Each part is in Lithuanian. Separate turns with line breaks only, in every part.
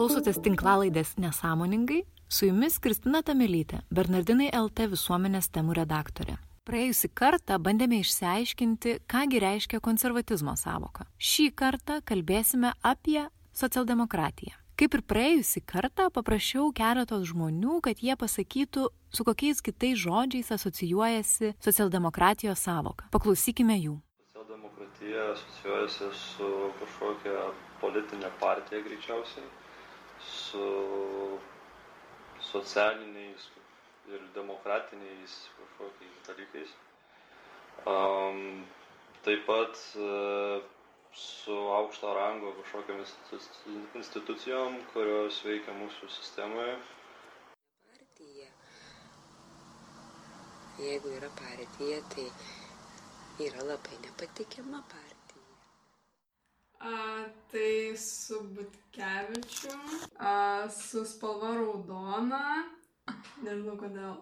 Klausotės tinklalaidės nesąmoningai? Su jumis Kristina Tamelytė, Bernardinai LT visuomenės temų redaktorė. Praėjusį kartą bandėme išsiaiškinti, kągi reiškia konservatizmo savoka. Šį kartą kalbėsime apie socialdemokratiją. Kaip ir praėjusį kartą, paprašiau keletos žmonių, kad jie pasakytų, su kokiais kitais žodžiais asocijuojasi socialdemokratijos savoka. Paklausykime jų.
Socialdemokratija asocijuojasi su kažkokia politinė partija greičiausiai, su socialiniais ir demokratiniais kažkokiais dalykais. Um, taip pat uh, su aukšto rango kažkokiamis institucijom, kurios veikia mūsų sistemoje.
Partija. Jeigu yra partija, tai yra labai nepatikima partija.
A, tai su Butkevičium, a, su spalva raudona, nežinau kodėl,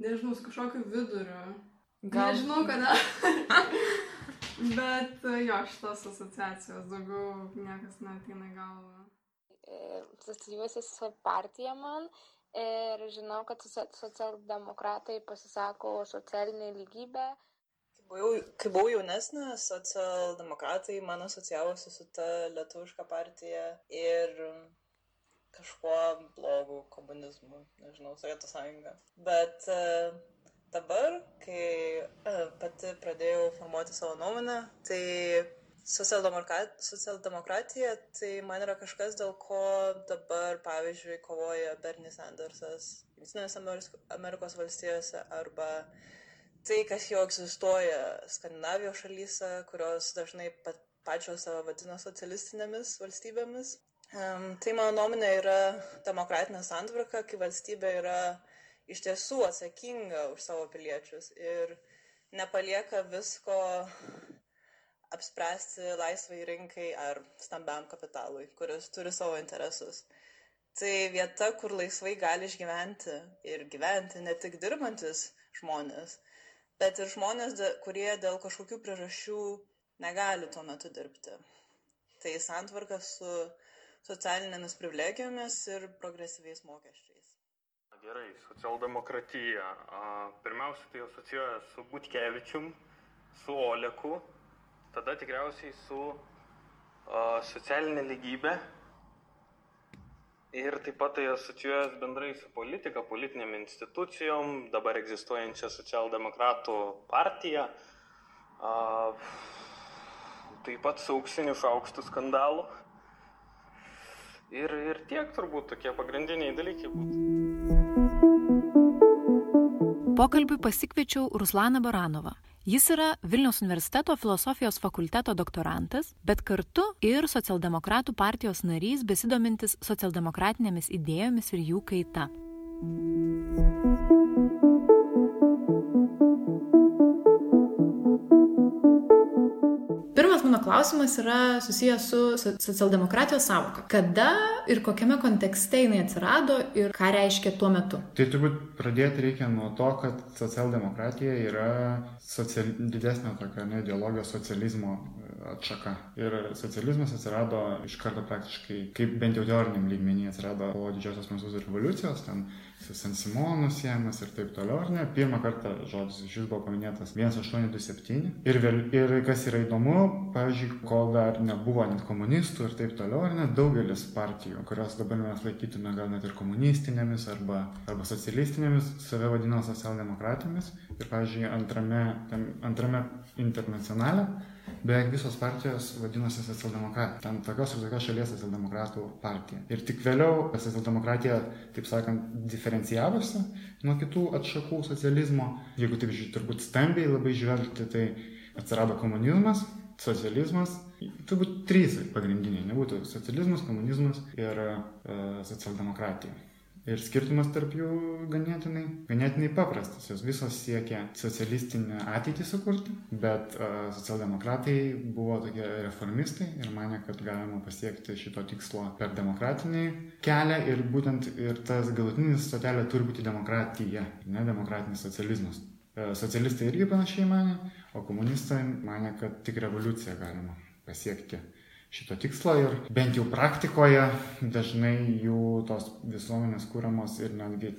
nežinau, su kažkokiu viduriu. Gal. Nežinau kodėl. Bet jo, šitos asociacijos daugiau niekas neateina į galvą.
Asocijuosi su partija man ir žinau, kad socialdemokratai pasisako socialinę lygybę
buvau, kai buvau jaunesnė, socialdemokratai man asocijavosi su ta lietuviška partija ir kažkuo blogu komunizmu, nežinau, Sovietų sąjunga. Bet uh, dabar, kai uh, pati pradėjau formuoti savo nuomonę, tai socialdemokrat, socialdemokratija tai man yra kažkas, dėl ko dabar, pavyzdžiui, kovoja Bernie Sandersas Junktinėse Amerikos valstijose arba tai, kas jau egzistuoja Skandinavijos šalyse, kurios dažnai pat, pačios save vadina socialistinėmis valstybėmis. Um, tai mano nuomonė yra demokratinė santvarka, kai valstybė yra iš tiesų atsakinga už savo piliečius ir nepalieka visko apspręsti laisvai rinkai ar stambiam kapitalui, kuris turi savo interesus. Tai vieta, kur laisvai gali išgyventi ir gyventi ne tik dirbantis žmonės, bet ir žmonės, kurie dėl kažkokių priežasčių negali tuo metu dirbti. Tai santvarka su socialinėmis privilegijomis ir progresyviais mokesčiais.
Gerai, socialdemokratija. Pirmiausia, tai asocijuoja su Butkevičium, su Oleku, tada tikriausiai su socialinė lygybė Ir taip pat tai asocijuojas bendrai su politika, politinėm institucijom, dabar egzistuojančia socialdemokratų partija, a, taip pat su auksiniu šaukštu skandalu. Ir, ir tiek turbūt tokie pagrindiniai dalykai būtų.
Pokalbiui pasikviečiau Ruslaną Baranovą. Jis yra Vilniaus universiteto filosofijos fakulteto doktorantas, bet kartu ir socialdemokratų partijos narys besidomintis socialdemokratinėmis idėjomis ir jų kaita.
mano klausimas yra susijęs su socialdemokratijos savoka. Kada ir kokiame kontekste jinai atsirado ir ką reiškia tuo metu?
Tai turbūt pradėti reikia nuo to, kad socialdemokratija yra social, didesnio tokio ne, ideologijos socializmo atšaka. Ir socializmas atsirado iš karto praktiškai, kaip bent jau teoriniam lygmenį atsirado po didžiosios prancūzų revoliucijos, ten San Simonu siejamas ir taip toliau, ar ne? Pirmą kartą žodis iš jų buvo paminėtas 1827. Ir, vėl, ir kas yra įdomu, pavyzdžiui, kol dar nebuvo net komunistų ir taip toliau, ar net daugelis partijų, kurios dabar mes laikytume gal net ir komunistinėmis arba, arba socialistinėmis, save vadino socialdemokratėmis. Ir, pavyzdžiui, antrame, antrame internacionale beveik visos partijos vadinosi socialdemokratai. Ten tokios ir tokios šalies socialdemokratų partija. Ir tik vėliau socialdemokratija, taip sakant, diferencijavosi nuo kitų atšakų socializmo. Jeigu taip turbūt stambiai labai žvelgti, tai atsirado komunizmas, socializmas, turbūt trys pagrindiniai, nebūtų socializmas, komunizmas ir e, socialdemokratija. Ir skirtumas tarp jų ganėtinai, ganėtinai paprastas. Jos visos siekia socialistinę ateitį sukurti, bet uh, socialdemokratai buvo tokie reformistai ir mane, kad galima pasiekti šito tikslo per demokratinį kelią ir būtent ir tas galutinis stotelė turi būti demokratija, ne demokratinis socializmas. Uh, socialistai irgi panašiai mane, o komunistai mane, kad tik revoliuciją galima pasiekti šito tikslo ir bent jau praktikoje dažnai jų tos visuomenės kūriamos ir netgi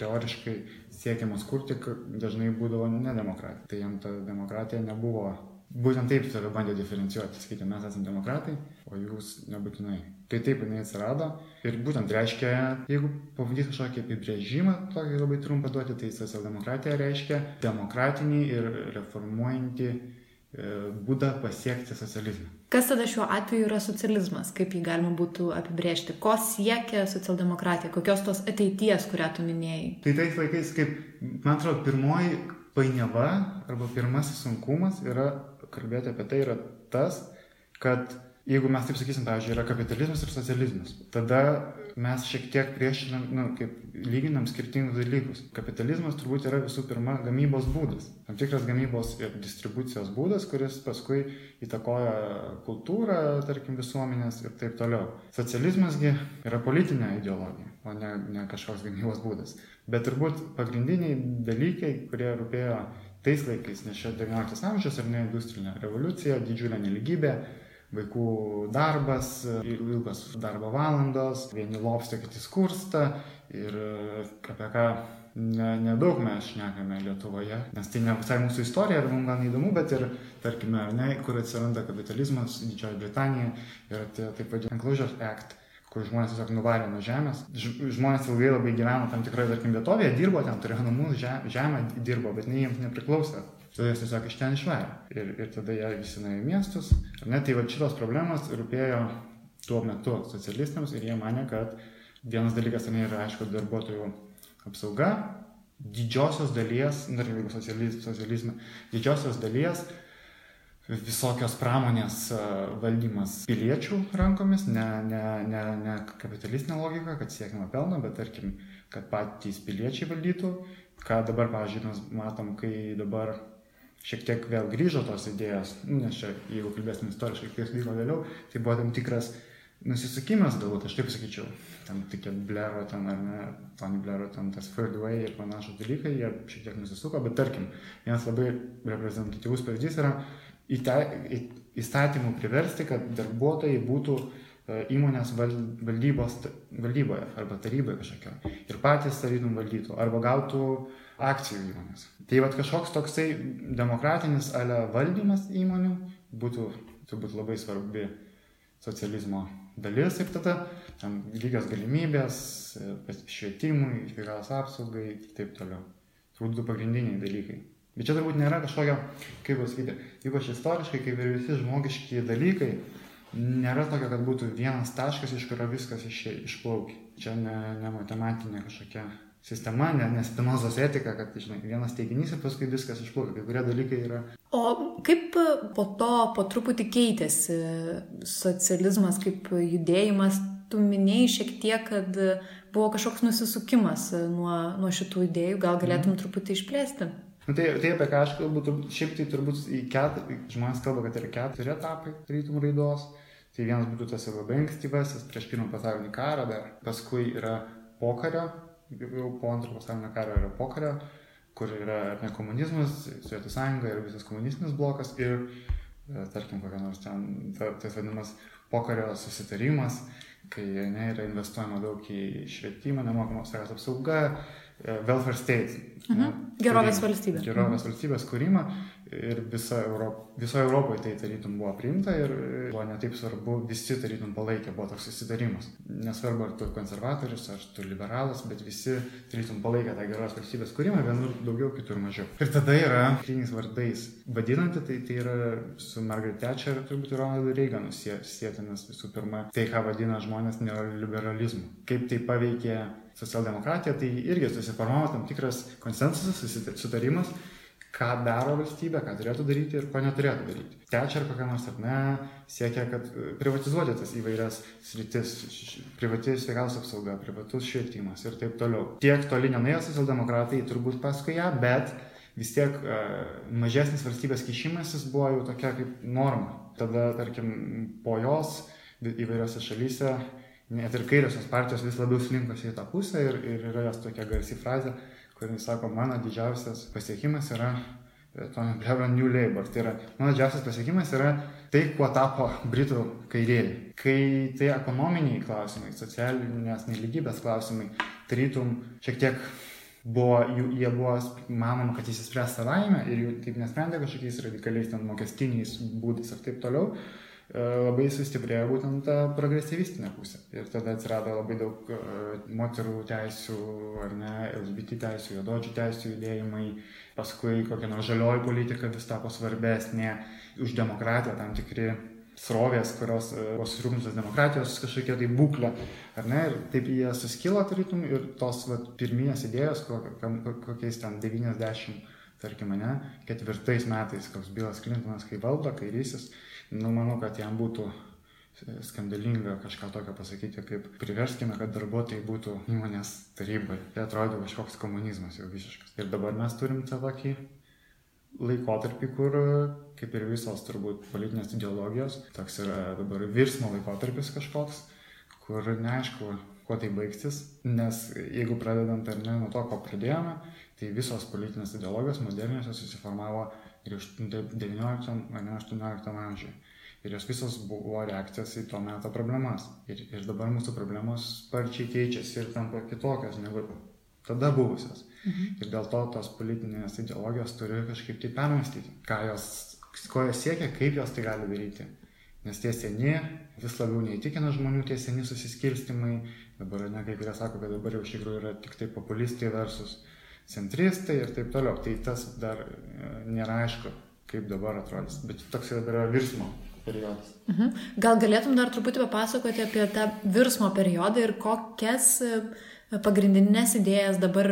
teoriškai siekiamas kurti dažnai būdavo nedemokratija. Tai jam ta demokratija nebuvo. Būtent taip save bandė diferencijuoti, sakyti, mes esame demokratai, o jūs nebūtinai. Tai taip jinai atsirado ir būtent reiškia, jeigu pavadyti kažkokį apibrėžimą, tokį labai trumpą duoti, tai socialdemokratija reiškia demokratinį ir reformuojantį būdą pasiekti socializmą.
Kas tada šiuo atveju yra socializmas, kaip jį galima būtų apibrėžti, ko siekia socialdemokratija, kokios tos ateities, kurią tu minėjai?
Tai tais laikais, kaip, man atrodo, pirmoji painiava arba pirmasis sunkumas yra kalbėti apie tai yra tas, kad jeigu mes taip sakysim, pavyzdžiui, yra kapitalizmas ir socializmas, tada mes šiek tiek priešinam, nu, kaip lyginam skirtingus dalykus. Kapitalizmas turbūt yra visų pirma gamybos būdas. Tam tikras gamybos ir distribucijos būdas, kuris paskui įtakoja kultūrą, tarkim, visuomenės ir taip toliau. Socializmasgi yra politinė ideologija, o ne, ne kažkoks gamybos būdas. Bet turbūt pagrindiniai dalykai, kurie rūpėjo tais laikais, nes čia 19 amžius ar ne industrinė revoliucija, didžiulė neligybė, vaikų darbas, ilgos darbo valandos, vieni lopsta, kiti skursta ir apie ką nedaug ne mes šnekame Lietuvoje, nes tai ne visai mūsų istorija ir mums gal neįdomu, bet ir, tarkime, ne, kur atsiranda kapitalizmas, Didžioji Britanija ir tie taip vadinami Enclosure Act kur žmonės tiesiog nuvarė nuo žemės. Žmonės ilgai labai gyveno tam tikroje, tarkim, vietovėje, dirbo ten, turėjo namus, žemę dirbo, bet ne jiems nepriklausė tada jas tiesiog iš ten išvarė. Ir, ir tada jie visi nuėjo į miestus. Ar ne, tai va šitos problemos rūpėjo tuo metu socialistams ir jie mane, kad vienas dalykas ten yra, aišku, darbuotojų apsauga, didžiosios dalies, dar jeigu socializme, didžiosios dalies visokios pramonės valdymas piliečių rankomis, ne, ne, ne, ne kapitalistinė logika, kad siekime pelno, bet tarkim, kad patys piliečiai valdytų, ką dabar, pavyzdžiui, mes matom, kai dabar šiek tiek vėl grįžo tos idėjos, nu, nes čia, jeigu kalbėsim istoriškai, kas vyko vėliau, tai buvo tam tikras nusisukimas, galbūt aš taip sakyčiau, tam tokie Blero ten ar ne, Tony Blero ten tas Third Way ir panašus dalykai, jie šiek tiek nusisuko, bet tarkim, vienas labai reprezentatyvus pavyzdys yra įte, į, įstatymų priversti, kad darbuotojai būtų e, įmonės valdybos, valdyboje arba taryboje kažkokio ir patys tarytum valdytų arba gautų akcijų įmonės. Tai vad kažkoks toksai demokratinis ale valdymas įmonių būtų turbūt labai svarbi socializmo dalis ir tada tam lygios galimybės švietimui, sveikatos apsaugai ir taip toliau. Turbūt du pagrindiniai dalykai. Bet čia turbūt nėra kažkokio, kaip pasakyti, ypač istoriškai, kaip ir visi žmogiški dalykai, nėra tokio, kad būtų vienas taškas, iš kurio viskas iš, išplaukia. Čia ne, ne matematinė kažkokia sistema, ne, ne spinozos etika, kad, žinai, vienas teiginys ir paskui viskas išplaukia, kai kurie dalykai yra.
O kaip po to po truputį keitėsi socializmas kaip judėjimas, tu minėjai šiek tiek, kad buvo kažkoks nusisukimas nuo, nuo šitų idėjų, gal galėtum mm. truputį išplėsti?
Nu, tai, tai apie ką aš kalbu, šiaip tai turbūt į keturi, žmonės kalba, kad yra keturi etapai rytum raidos. Tai vienas būtų tas labai ankstyvasis, prieš pirmą pasaulinį karą, dar paskui yra pokario jau po antro pasaulinio karo yra pokario, kur yra ne komunizmas, Sovietų sąjunga ir visas komunistinis blokas ir, e, tarkim, kokia nors ten, ta, tas vadinamas pokario susitarimas, kai ne, yra investuojama daug į švietimą, nemokamos savęs apsauga, e, welfare state.
Mhm. Ne, gerovės valstybė.
Gerovės valstybės kūrimą ir visa Europ, visoje Europoje tai tarytum buvo priimta ir buvo netaip svarbu, visi tarytum palaikė, buvo toks susitarimas. Nesvarbu, ar tu konservatorius, ar tu liberalas, bet visi tarytum palaikė tą geros valstybės kūrimą, vienur daugiau, kitur mažiau. Ir tada yra kliniais vardais vadinanti, tai, tai yra su Margaret Thatcher ir turbūt Ronaldu Reaganu sėtinas visų pirma, tai ką vadina žmonės neoliberalizmu. Kaip tai paveikė socialdemokratija, tai irgi susiformavo tam tikras konsensusas, susitarimas ką daro valstybė, ką turėtų daryti ir ko neturėtų daryti. Trečia ar kokia nors ar ne siekia, kad e, privatizuoti tas įvairias sritis, privati sveikatos apsauga, privatus švietimas ir taip toliau. Tiek toli nenuėjo socialdemokratai turbūt paskui ją, bet vis tiek uh, mažesnis valstybės kišimasis buvo jau tokia kaip norma. Tada, tarkim, po jos įvairiose šalyse net ir kairiosios partijos vis labiau slinkosi į tą pusę ir, ir yra jos tokia garsi frazė, kuri sako, mano didžiausias pasiekimas yra Tony Blairo New Labour. Tai yra, mano didžiausias pasiekimas yra tai, kuo tapo Britų kairieji. Kai tai ekonominiai klausimai, socialinės neligybės klausimai, tarytum šiek tiek buvo, jų, jie buvo manoma, kad įsispręs savaime ir jų taip nesprendė kažkokiais radikaliais ten mokestiniais būdais ir taip toliau. E, labai sustiprėjo būtent ta progresyvistinė pusė. Ir tada atsirado labai daug e, moterų teisų, ar ne, LGBT teisų, juododžių teisų judėjimai, paskui kokia nors žalioji politika vis tapo svarbesnė, už demokratiją tam tikri srovės, kurios e, buvo susirūpinusios demokratijos kažkokia tai būklė, ar ne, ir taip jie suskilo, tarytum, ir tos vat, pirminės idėjos, kokiais ten 90, tarkim, ne, ketvirtais metais, koks Bilas Clintonas, kai valdo, kairysis, nu, manau, kad jam būtų skandalinga kažką tokio pasakyti, kaip priverskime, kad darbuotojai būtų įmonės tarybai. Tai atrodo kažkoks komunizmas jau visiškas. Ir dabar mes turim tą tokį laikotarpį, kur, kaip ir visos turbūt politinės ideologijos, toks yra dabar virsmo laikotarpis kažkoks, kur neaišku, kuo tai baigsis, nes jeigu pradedant ar ne nuo to, ko pradėjome, tai visos politinės ideologijos moderniosios susiformavo ir 19 ar 18 amžiuje. Ir jos visos buvo reakcijos į to meto problemas. Ir, ir dabar mūsų problemos sparčiai keičiasi ir tampa kitokios negu tada buvusios. Mhm. Ir dėl to tos politinės ideologijos turi kažkaip tai permastyti, ką jos, ko jos siekia, kaip jos tai gali daryti. Nes tie seni vis labiau neįtikina žmonių, tie seni susiskirstimai, dabar ne kai kurie sako, kad dabar jau iš tikrųjų yra tik tai populistai versus centristai ir taip toliau. Tai tas dar e, nėra aišku, kaip dabar atrodys, bet toks yra dar virsmo periodas.
Mhm. Gal galėtum dar truputį papasakoti apie tą virsmo periodą ir kokias e, pagrindinės idėjas dabar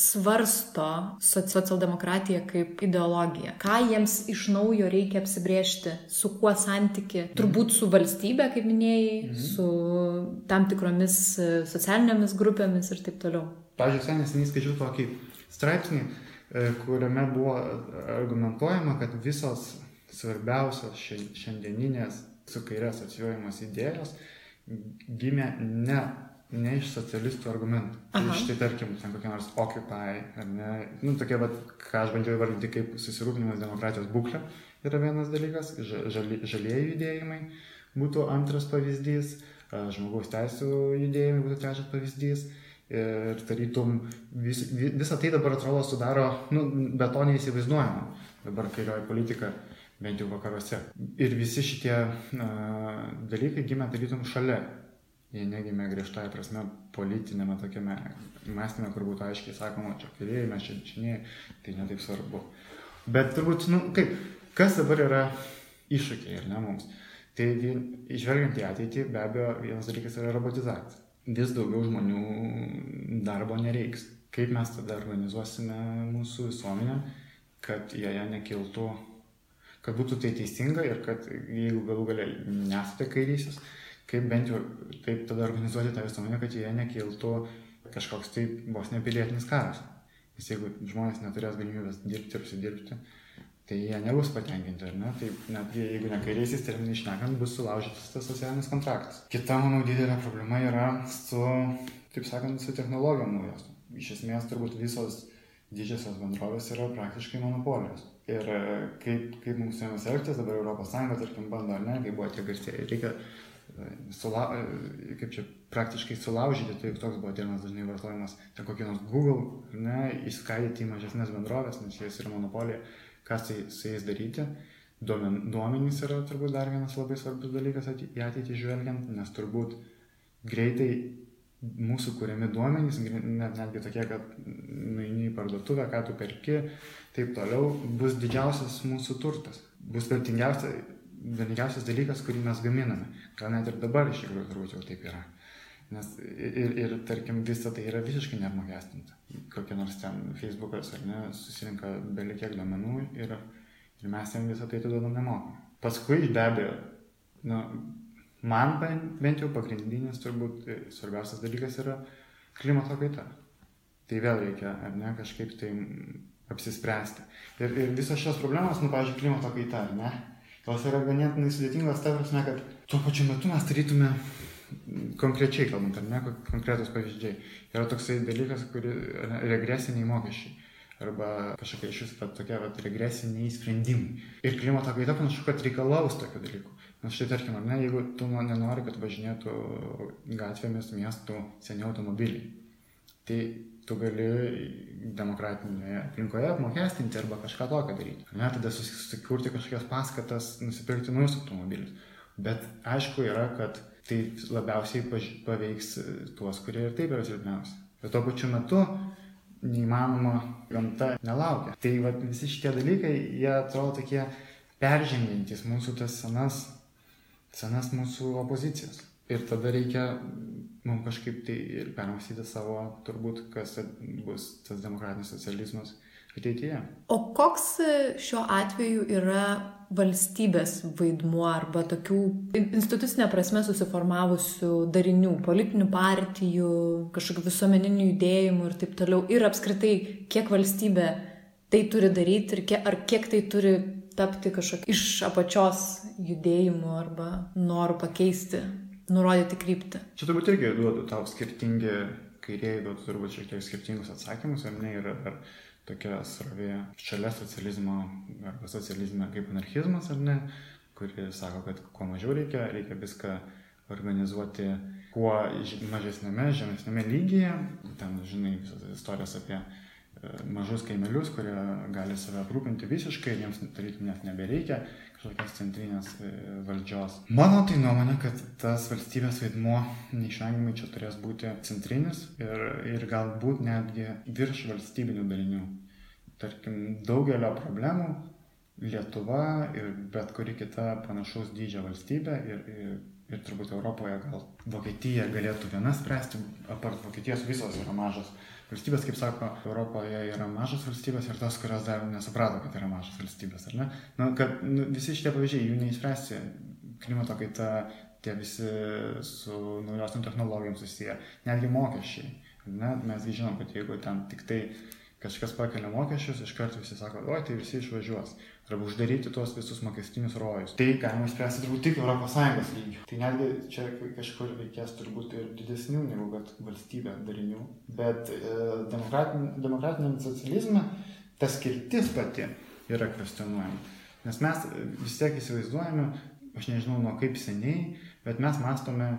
svarsto socialdemokratija kaip ideologija. Ką jiems iš naujo reikia apsibriežti, su kuo santyki, turbūt su valstybė, kaip minėjai, mhm. su tam tikromis e, socialinėmis grupėmis ir taip toliau.
Pavyzdžiui, neseniai skaičiau tokį straipsnį, e, kuriame buvo argumentuojama, kad visos svarbiausios šiandieninės su kairė asocijuojamos idėjos gimė ne, ne iš socialistų argumentų. Tai Aha. Iš tai tarkim, ten kokie nors Occupy, ar ne, nu tokie, bet, ką aš bandžiau įvardinti kaip susirūpinimas demokratijos būklė, yra vienas dalykas, žali, žalieji judėjimai būtų antras pavyzdys, žmogaus teisų judėjimai būtų trečias pavyzdys ir tarytum vis, visą tai dabar atrodo sudaro, nu, be to neįsivaizduojama dabar kairioji politika, bent jau vakaruose. Ir visi šitie uh, dalykai gimė tarytum šalia. Jie negimė griežtąją prasme politinėme tokiame mąstymė, kur būtų aiškiai sakoma, čia kairieji, mes čia dešiniai, tai netaip svarbu. Bet turbūt, nu, kaip, kas dabar yra iššūkiai, ar ne mums? Tai išvelgiant į ateitį, be abejo, vienas dalykas yra robotizacija vis daugiau žmonių darbo nereiks. Kaip mes tada organizuosime mūsų visuomenę, kad joje nekiltų, kad būtų tai teisinga ir kad jeigu galų galia nesate kairysis, kaip bent jau taip tada organizuoti tą visuomenę, kad joje nekiltų kažkoks tai vos nepilietinis karas. Nes jeigu žmonės neturės galimybės dirbti ir užsidirbti, tai jie nebus patenkinti, ar ne? Tai net jeigu ne kairiaisiais terminais šnekant, bus sulaužytas tas socialinis kontraktas. Kita, manau, didelė problema yra su, taip sakant, su technologijom naujos. Iš esmės, turbūt visos didžiosios bendrovės yra praktiškai monopolijos. Ir e, kaip, kaip mums su jomis elgtis, dabar Sąjunga, tarkim, bando, ar ne, kaip buvo tie garsieji, reikia e, sula, e, kaip čia praktiškai sulaužyti, tai toks buvo terminas dažnai vartojamas, ten kokį nors Google, ne, įskaidyti į mažesnės bendrovės, nes jis yra monopolija ką su, su jais daryti. Duomen, duomenys yra turbūt dar vienas labai svarbus dalykas į ateitį žvelgiant, nes turbūt greitai mūsų kuriami duomenys, net, netgi tokie, kad nueini į parduotuvę, ką tu perki, taip toliau, bus didžiausias mūsų turtas. Bus vertingiausias dalykas, kurį mes gaminame. Gal net ir dabar iš tikrųjų turbūt jau taip yra. Nes ir, ir tarkim, visa tai yra visiškai neapmokestinta. kokie nors ten Facebookas ar ne, susirinka belikiek domenų ir, ir mes jam visą tai atiduodam nemokamai. Paskui be abejo, nu, man bent jau pagrindinis turbūt e, svarbiausias dalykas yra klimato kaita. Tai vėl reikia, ar ne, kažkaip tai apsispręsti. Ir, ir visos šios problemos, nu, pavyzdžiui, klimato kaita, ar ne, jos yra ganėtinai sudėtingos, ta prasme, kad tuo pačiu metu mes tarytume konkrečiai kalbant, ar ne, konkretus pavyzdžiai. Yra toksai dalykas, kuri regresiniai mokesčiai. Arba kažkokie iš vis tokie vat, regresiniai sprendimai. Ir klimato kaita panašu, kad reikalaus tokių dalykų. Na štai tarkim, ar ne, jeigu tu nenori, kad važinėtų gatvėmis miestų seniai automobiliai, tai tu gali demokratinėje aplinkoje apmokestinti arba kažką tokio daryti. Ne, tada susikurti kažkokias paskatas, nusipirkti naujus automobilius. Bet aišku yra, kad tai labiausiai paveiks tuos, kurie ir taip yra silpniausi. Bet tuo pačiu metu neįmanoma gamta nelaukia. Tai va, visi šitie dalykai, jie atrodo tokie peržengiantis mūsų tas senas, senas mūsų opozicijas. Ir tada reikia mums kažkaip tai ir permastyti savo, turbūt, kas bus tas demokratinis socializmas ateityje.
O koks šiuo atveju yra valstybės vaidmuo arba tokių institucinė prasme susiformavusių darinių, politinių partijų, kažkokių visuomeninių judėjimų ir taip toliau. Ir apskritai, kiek valstybė tai turi daryti ir kiek, ar kiek tai turi tapti kažkokiu iš apačios judėjimu arba noru pakeisti nurodyti kryptį.
Čia turbūt irgi duodu tau skirtingi, kairieji duodu turbūt šiek tiek skirtingus atsakymus, ar ne, yra dar tokia srovė šalia socializmo arba socializme kaip anarchizmas, ar ne, kuri sako, kad kuo mažiau reikia, reikia viską organizuoti kuo mažesnėme, žemesnėme lygyje. Ten, žinai, visas istorijas apie mažus kaimelius, kurie gali save aprūpinti visiškai, jiems tarytum net nebereikia kažkokios centrinės e, valdžios. Mano tai nuomonė, kad tas valstybės vaidmuo neišvengiamai čia turės būti centrinis ir, ir galbūt netgi virš valstybinių dalinių. Tarkim, daugelio problemų Lietuva ir bet kuri kita panašaus dydžio valstybė ir, ir, ir turbūt Europoje gal Vokietija galėtų viena spręsti, apart Vokietijos visos yra mažos valstybės, kaip sako, Europoje yra mažos valstybės ir tos, kurios dar nesuprato, kad yra mažos valstybės, ar ne? Na, kad nu, visi šitie pavyzdžiai, jų neįspręsti, klimato kaita, tie visi su naujosiam technologijom susiję, netgi mokesčiai. Ne? Mes žinom, kad jeigu ten tik tai kažkas pakelia mokesčius, iš karto visi sako, oi, tai visi išvažiuos arba uždaryti tuos visus mokestinius rojus. Tai galima išspręsti turbūt tik ES lygių. Tai netgi čia kažkur reikės turbūt ir didesnių negu kad valstybė darinių. Bet e, demokratin, demokratiniam socializme ta skirtis pati yra kvestionuojama. Nes mes vis tiek įsivaizduojame, aš nežinau nuo kaip seniai, bet mes mastome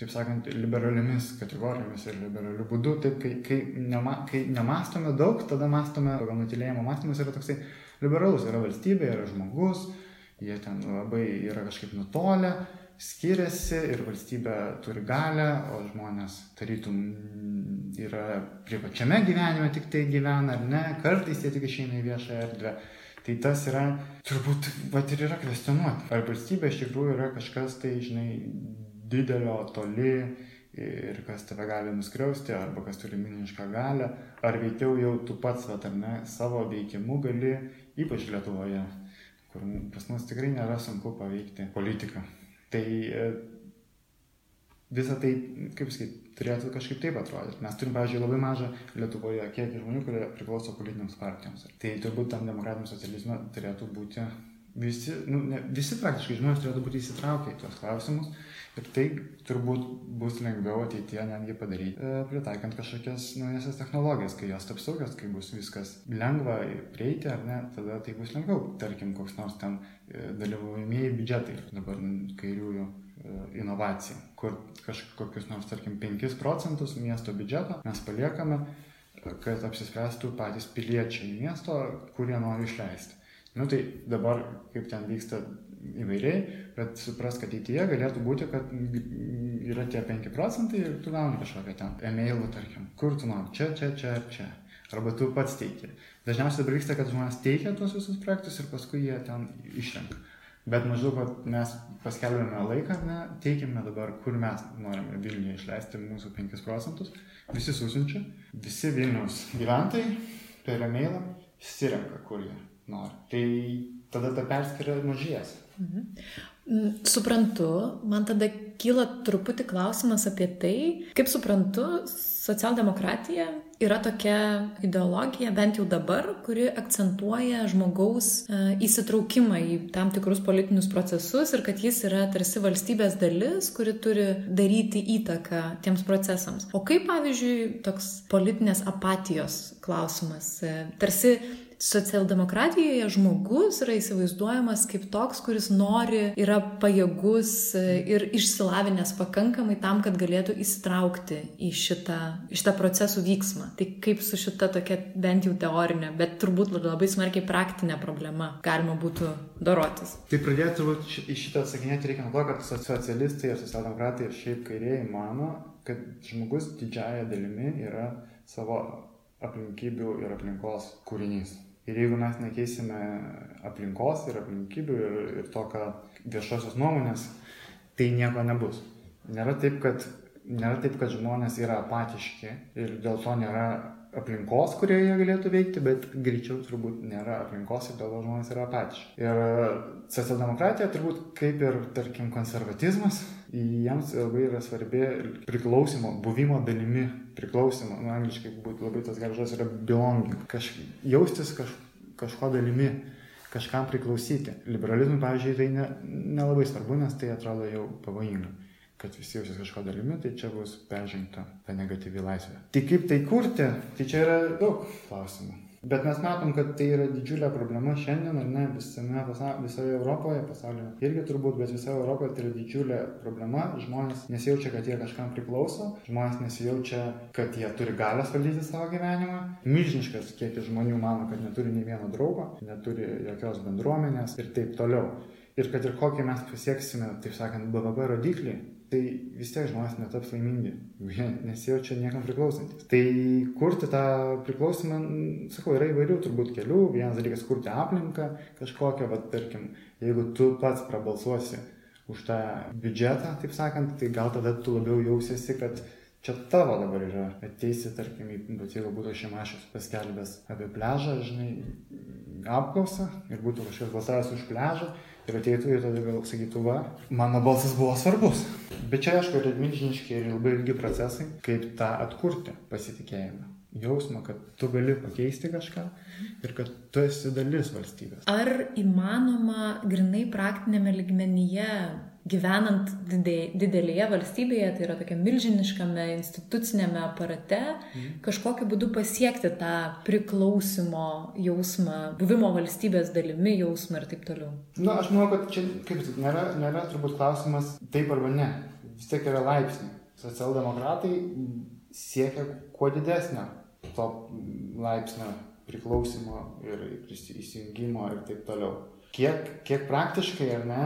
taip sakant, liberaliomis kategorijomis ir liberaliu būdu. Taip, kai, kai, nema, kai nemastome daug, tada mastome, pagal nutilėjimo mąstymas yra toksai liberalus, yra valstybė, yra žmogus, jie ten labai yra kažkaip nutolę, skiriasi ir valstybė turi galę, o žmonės tarytum yra privačiame gyvenime tik tai gyvena ar ne, kartais jie tik išeina į viešą erdvę. Tai tas yra, turbūt, bet ir yra kvestionuoti. Ar valstybė iš tikrųjų yra kažkas tai, žinai, didelio, toli ir kas tave gali nuskriausti, arba kas turi milžinišką galę, ar veikiau jau tu pats, vat, ar ne, savo veikimu gali ypač Lietuvoje, kur pas mus tikrai nėra sunku paveikti politiką. Tai e, visą tai, kaip sakyti, turėtų kažkaip taip atrodyti. Mes turim, pavyzdžiui, labai mažą Lietuvoje kiekį žmonių, kurie priklauso politinėms partijoms. Tai turbūt tam demokratiniam socializme turėtų būti visi, nu, ne, visi praktiškai žmonės turėtų būti įsitraukę į tuos klausimus Ir tai turbūt bus lengviau ateityje netgi padaryti, e, pritaikant kažkokias naujasias technologijas, kai jos taps saugios, kai bus viskas lengva prieiti, ar ne, tada tai bus lengviau. Tarkim, koks nors ten e, dalyvaujamieji biudžetai, dabar kairiųjų e, inovacija, kur kažkokius nors, tarkim, 5 procentus miesto biudžeto mes paliekame, kad apsispręstų patys piliečiai miesto, kurie nori išleisti. Nu tai dabar, kaip ten vyksta įvairiai, bet supras, kad ateityje galėtų būti, kad yra tie 5 procentai ir tu gauni kažkokią ten e-mailą, tarkim, kur tu nori, čia, čia, čia ar čia. Arba tu pats teiki. Dažniausiai dabar vyksta, kad žmonės teikia tuos visus projektus ir paskui jie ten išrenka. Bet maždaug mes paskelbėme laiką, ne, teikime dabar, kur mes norime Vilniuje išleisti mūsų 5 procentus. Visi susinčia, visi Vilniaus gyventojai per e-mailą išsirenka, kur jie nori. Tai tada ta perskiria mažės.
Mhm. Mm, suprantu, man tada kyla truputį klausimas apie tai, kaip suprantu, socialdemokratija yra tokia ideologija, bent jau dabar, kuri akcentuoja žmogaus e, įsitraukimą į tam tikrus politinius procesus ir kad jis yra tarsi valstybės dalis, kuri turi daryti įtaką tiems procesams. O kaip, pavyzdžiui, toks politinės apatijos klausimas, e, tarsi socialdemokratijoje žmogus yra įsivaizduojamas kaip toks, kuris nori, yra pajėgus e, ir išsilavinęs pakankamai tam, kad galėtų įsitraukti į šitą, šitą procesų vyksmą. Tai kaip su šita tokia bent jau teorinė, bet turbūt labai smarkiai praktinė problema galima būtų dorotis.
Tai pradėti turbūt šitą atsakinėti reikia nuo to, kad socialistai ir socialdemokratai ir šiaip kairieji mano, kad žmogus didžiaja dalimi yra savo aplinkybių ir aplinkos kūrinys. Ir jeigu mes nekeisime aplinkos ir aplinkybių ir, ir to, ką viešosios nuomonės, tai nieko nebus. Nėra taip, kad, nėra taip, kad žmonės yra apatiški ir dėl to nėra aplinkos, kurioje jie galėtų veikti, bet greičiau turbūt nėra aplinkos ir dėl to žmonės yra apatiški. Ir socialdemokratija turbūt kaip ir, tarkim, konservatizmas, jiems labai yra svarbi priklausimo, buvimo dalimi priklausimo, nu, angliškai būtų labai tas geras žodis yra belonging, kaž, jaustis kaž, kažko dalimi, kažkam priklausyti. Liberalizmui, pavyzdžiui, tai ne, nelabai svarbu, nes tai atrodo jau pavojinga kad visi jausis kažko dalimi, tai čia bus peržengta ta negatyvi laisvė. Tai kaip tai kurti, tai čia yra daug klausimų. Bet mes matom, kad tai yra didžiulė problema šiandien, ar ne, visame visoje Europoje, pasaulyje irgi turbūt, bet visoje Europoje tai yra didžiulė problema. Žmonės nesijaučia, kad jie kažkam priklauso, žmonės nesijaučia, kad jie turi galios valdyti savo gyvenimą. Milžiniškas kiekis žmonių mano, kad neturi nei vieno draugo, neturi jokios bendruomenės ir taip toliau. Ir kad ir kokį mes pasieksime, taip sakant, BVP rodiklį, tai vis tiek žmonės netaps laimingi, jie nesijaučia niekam priklausantis. Tai kurti tą priklausymą, sakau, yra įvairių turbūt kelių. Vienas dalykas - kurti aplinką kažkokią, va, tarkim, jeigu tu pats prabalsuosi už tą biudžetą, taip sakant, tai gal tada tu labiau jausiesi, kad čia tavo dabar yra. Ateisi, tarkim, bet jeigu būtų šimašius paskelbęs apie pležą, žinai, apklausą ir būtų kažkas balsavęs už pležą, ir ateitų ir tada gal sakytų, va, mano balsas buvo svarbus. Bet čia, aišku, yra milžiniški ir labai ilgi procesai, kaip tą atkurti pasitikėjimą. Jausmą, kad tu gali pakeisti kažką ir kad tu esi dalis valstybės.
Ar įmanoma grinai praktinėme ligmenyje gyvenant didelėje valstybėje, tai yra tokia milžiniškame institucinėme aparate, mhm. kažkokiu būdu pasiekti tą priklausimo jausmą, buvimo valstybės dalimi jausmą ir taip toliau.
Na, aš manau, kad čia, kaip sakyt, nėra, nėra turbūt klausimas taip arba ne. Vis tiek yra laipsniai. Socialdemokratai siekia kuo didesnio to laipsnio priklausimo ir įsijungimo ir taip toliau. Kiek, kiek praktiškai ar ne,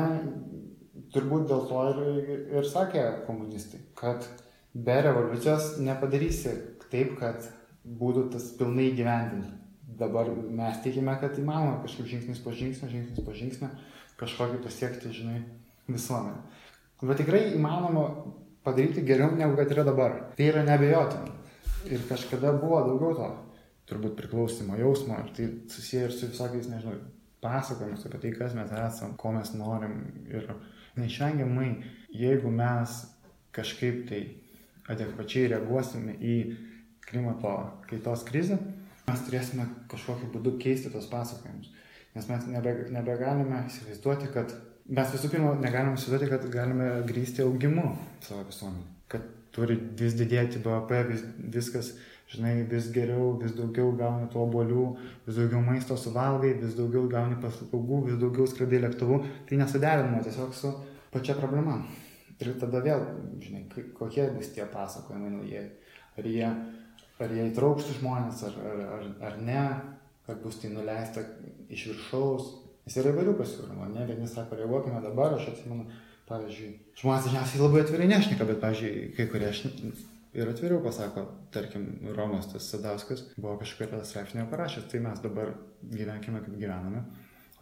turbūt dėl to ir, ir sakė komunistai, kad be revoliucijos nepadarysi taip, kad būtų tas pilnai gyvendinti. Dabar mes tikime, kad įmanoma kažkaip žingsnis po žingsnio, žingsnis po žingsnio kažkokį pasiekti, žinai, visuomenę. Bet tikrai įmanoma padaryti geriau negu kad yra dabar. Tai yra nebejotina. Ir kažkada buvo daugiau to, turbūt priklausimo jausmo, ir tai susiję ir su visokiais, nežinau, pasakojimus apie tai, kas mes esame, ko mes norim. Ir Neišvengiamai, jeigu mes kažkaip tai adekvačiai reaguosime į klimato kaitos krizę, mes turėsime kažkokiu būdu keisti tos pasakojimus. Nes mes nebe, nebegalime įsivaizduoti, kad mes visų pirma negalime įsivaizduoti, kad galime grįsti augimu savo visuomenį. Kad turi vis didėti BVP, vis, viskas, žinai, vis geriau, vis daugiau gauni tų obolių, vis daugiau maisto suvalgai, vis daugiau gauni paslaugų, vis daugiau skridai lėktuvų. Tai nesuderinama tiesiog su pačia problema. Ir tada vėl, žinai, kokie bus tie pasakojimai naujieji. Ar jie, ar jie įtraukštų žmonės, ar, ar, ar, ar ne, kad bus tai nuleista iš viršaus. Nes yra įvairių pasiūlymų, ne, vieni sako, reaguokime dabar, aš atsimenu, pavyzdžiui, žmonės dažniausiai labai atvirai nešnika, bet, pavyzdžiui, kai kurie ir atviriau pasako, tarkim, Romas tas Sadauskas buvo kažkokią straipsnį parašęs, tai mes dabar gyvenkime kaip gyvename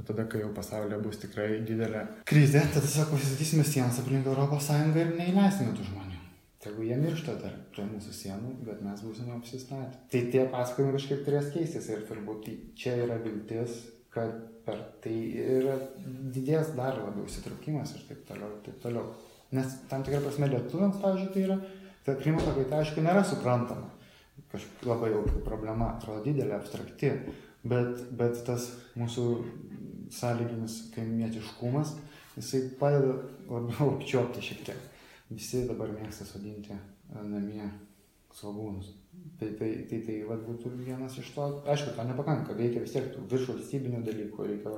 O tada, kai jau pasaulyje bus tikrai didelė krizė, tada tiesiog pasistatysime sienas aplink Europos Sąjungą ir neįleisime tų žmonių. Tegu jie miršta dar prie mūsų sienų, bet mes būsime apsistatę. Tai tie pasakojimai kažkaip turės keistis ir turbūt tai čia yra viltis, kad per tai yra didės dar labiau įsitraukimas ir taip toliau, ir taip toliau. Nes tam tikrą prasme lietuviams, pavyzdžiui, tai yra, ta klimato kaita, aišku, nėra suprantama. Kažkaip labai jau problema, atrodo didelė, abstrakti, bet, bet tas mūsų sąlyginis kaimietiškumas, jisai padeda labiau apčiopti šiek tiek. Visi dabar mėgsta sodinti namie svagūnus. Tai tai, tai, tai va, būtų vienas iš to, aišku, to nepakanka, reikia vis tiek tų virš valstybinių dalykų, reikia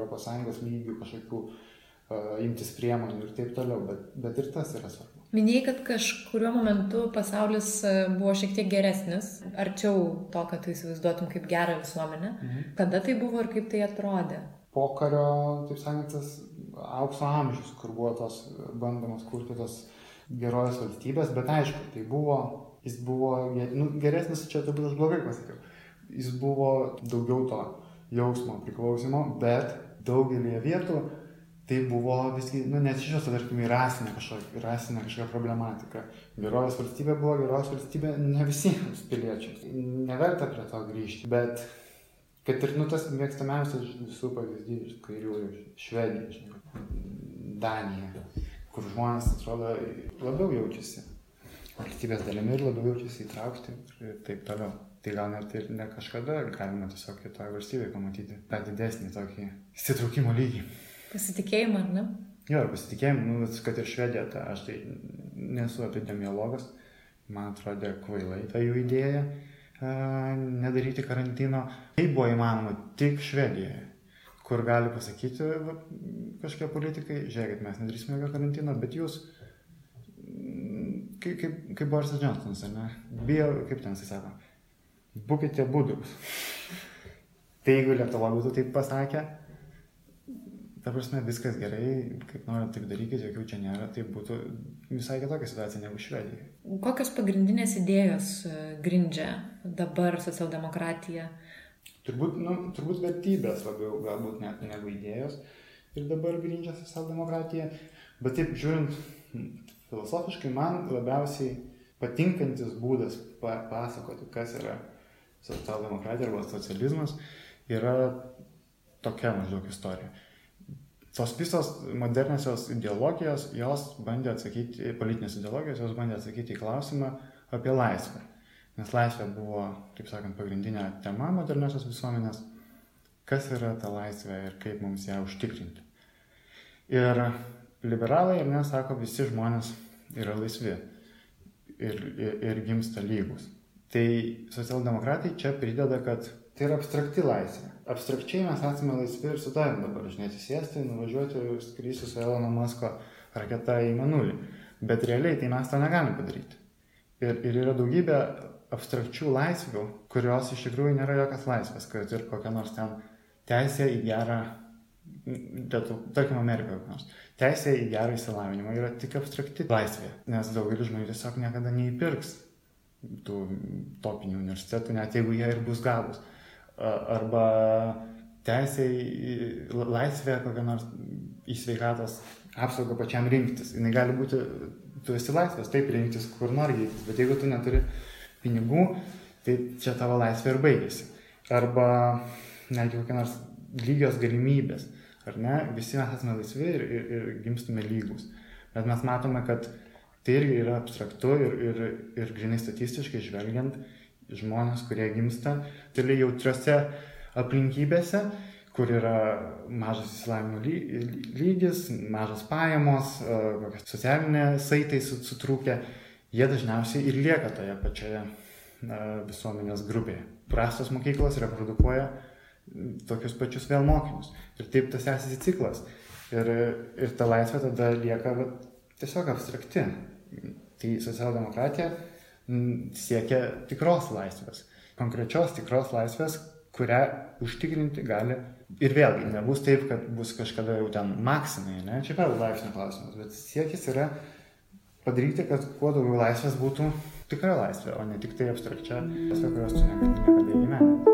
ES lygių kažkokių uh, imtis priemonių ir taip toliau, bet, bet ir tas yra svarbu.
Minėjai, kad kažkurio momentu pasaulis buvo šiek tiek geresnis, arčiau to, kad tu įsivaizduotum kaip gerą visuomenę. Mhm. Kada tai buvo ir kaip tai atrodė?
Pokario, taip sakant, tas aukso amžius, kur buvo tos bandomos kurti tos gerovės valstybės, bet aišku, tai buvo jis buvo, nu, geresnis, čia turbūt aš blogai pasakiau, jis buvo daugiau to jausmo priklausimo, bet daugelį vietų tai buvo visgi, nu, neatsižvelgta, tarkim, į rasinę kažkokią, rasinę kažkokią problematiką. Gerovės valstybė buvo gerovės valstybė ne visiems piliečiams. Neverta prie to grįžti, bet kad ir, nu, tas mėgstamiausias visų pavyzdys, kairiųjų, Švedija, žinai, Danija, kur žmonės, atrodo, labiau jaučiasi valstybės dalimi ir labiau jaučiasi įtraukti ir taip toliau. Tai gal net ir ne kažkada galima tiesiog kitoje valstybėje pamatyti tą didesnį tokį įsitraukimo lygį.
Pasitikėjimą, ar ne?
Jo, ir pasitikėjimą, nu, kad ir Švedija, ta, aš tai nesu epidemiologas, man atrodė kvailai ta jų idėja a, nedaryti karantino. Tai buvo įmanoma tik Švedijoje, kur gali pasakyti va, kažkokie politikai, žiūrėkit, mes nedarysime jokio karantino, bet jūs kaip, kaip, kaip Borisas Johnsonas, ar ne? Bijo, kaip ten jisai sako, būkite būdus. tai jeigu Lietuva būtų taip pasakę, ta prasme, viskas gerai, kaip norit, taip darykit, jokių čia nėra, tai būtų visai kitokia situacija negu Švedija.
Kokios pagrindinės idėjos e, grindžia dabar socialdemokratiją?
Turbūt, nu, turbūt vertybės labiau galbūt net negu idėjos ir dabar grindžia socialdemokratiją, bet taip žiūrint Filosofiškai man labiausiai patinkantis būdas pasakoti, kas yra socialdemokratija arba socializmas, yra tokia maždaug istorija. Tos visos moderniosios ideologijos, jos bandė atsakyti, politinės ideologijos, jos bandė atsakyti į klausimą apie laisvę. Nes laisvė buvo, taip sakant, pagrindinė tema moderniosios visuomenės. Kas yra ta laisvė ir kaip mums ją užtikrinti. Ir liberalai, ar ne, sako, visi žmonės yra laisvi ir, ir, ir gimsta lygus. Tai socialdemokratai čia prideda, kad tai yra abstrakti laisvė. Abstrakčiai mes esame laisvi ir su tavim dabar, žinai, atsisėsti, nuvažiuoti ir skrysti su Elono Masko raketa į Manulį. Bet realiai tai mes to negalim padaryti. Ir, ir yra daugybė abstrakčių laisvių, kurios iš tikrųjų nėra jokios laisvės, kad ir kokia nors ten teisė į gerą, tarkim, Amerikoje nors Teisė į gerą įsilavinimą yra tik abstrakti laisvė, nes daugelis žmonių tiesiog niekada neįpirks tų topinių universitetų, net jeigu jie ir bus gabus. Arba teisė į laisvę kokią nors į sveikatos apsaugą pačiam rinktis. Jis gali būti, tu esi laisvas, taip rinktis, kur nori gydytis, bet jeigu tu neturi pinigų, tai čia tavo laisvė ir baigėsi. Arba netgi kokia nors lygios galimybės ar ne, visi mes esame laisvi ir, ir, ir gimstame lygus. Bet mes matome, kad tai irgi yra abstraktu ir, ir, ir grinai statistiškai žvelgiant, žmonės, kurie gimsta, tai jautriose aplinkybėse, kur yra mažas įsilavinimo lygis, mažas pajamos, kokie socialiniai saitai sutrūkę, jie dažniausiai ir lieka toje pačioje visuomenės grupėje. Prastos mokyklos reprodukuoja tokius pačius vėl mokinius. Ir taip tas esasi ciklas. Ir, ir ta laisvė tada lieka va, tiesiog abstrakti. Tai socialdemokratija siekia tikros laisvės. Konkrečios tikros laisvės, kurią užtikrinti gali. Ir vėlgi, nebus taip, kad bus kažkada jau ten maksimai, ne? Čia vėl laipsnio klausimas, bet siekis yra padaryti, kad kuo daugiau laisvės būtų tikra laisvė, o ne tik tai abstrakčia laisvė, kurios tu negali niekada įgyvendinti.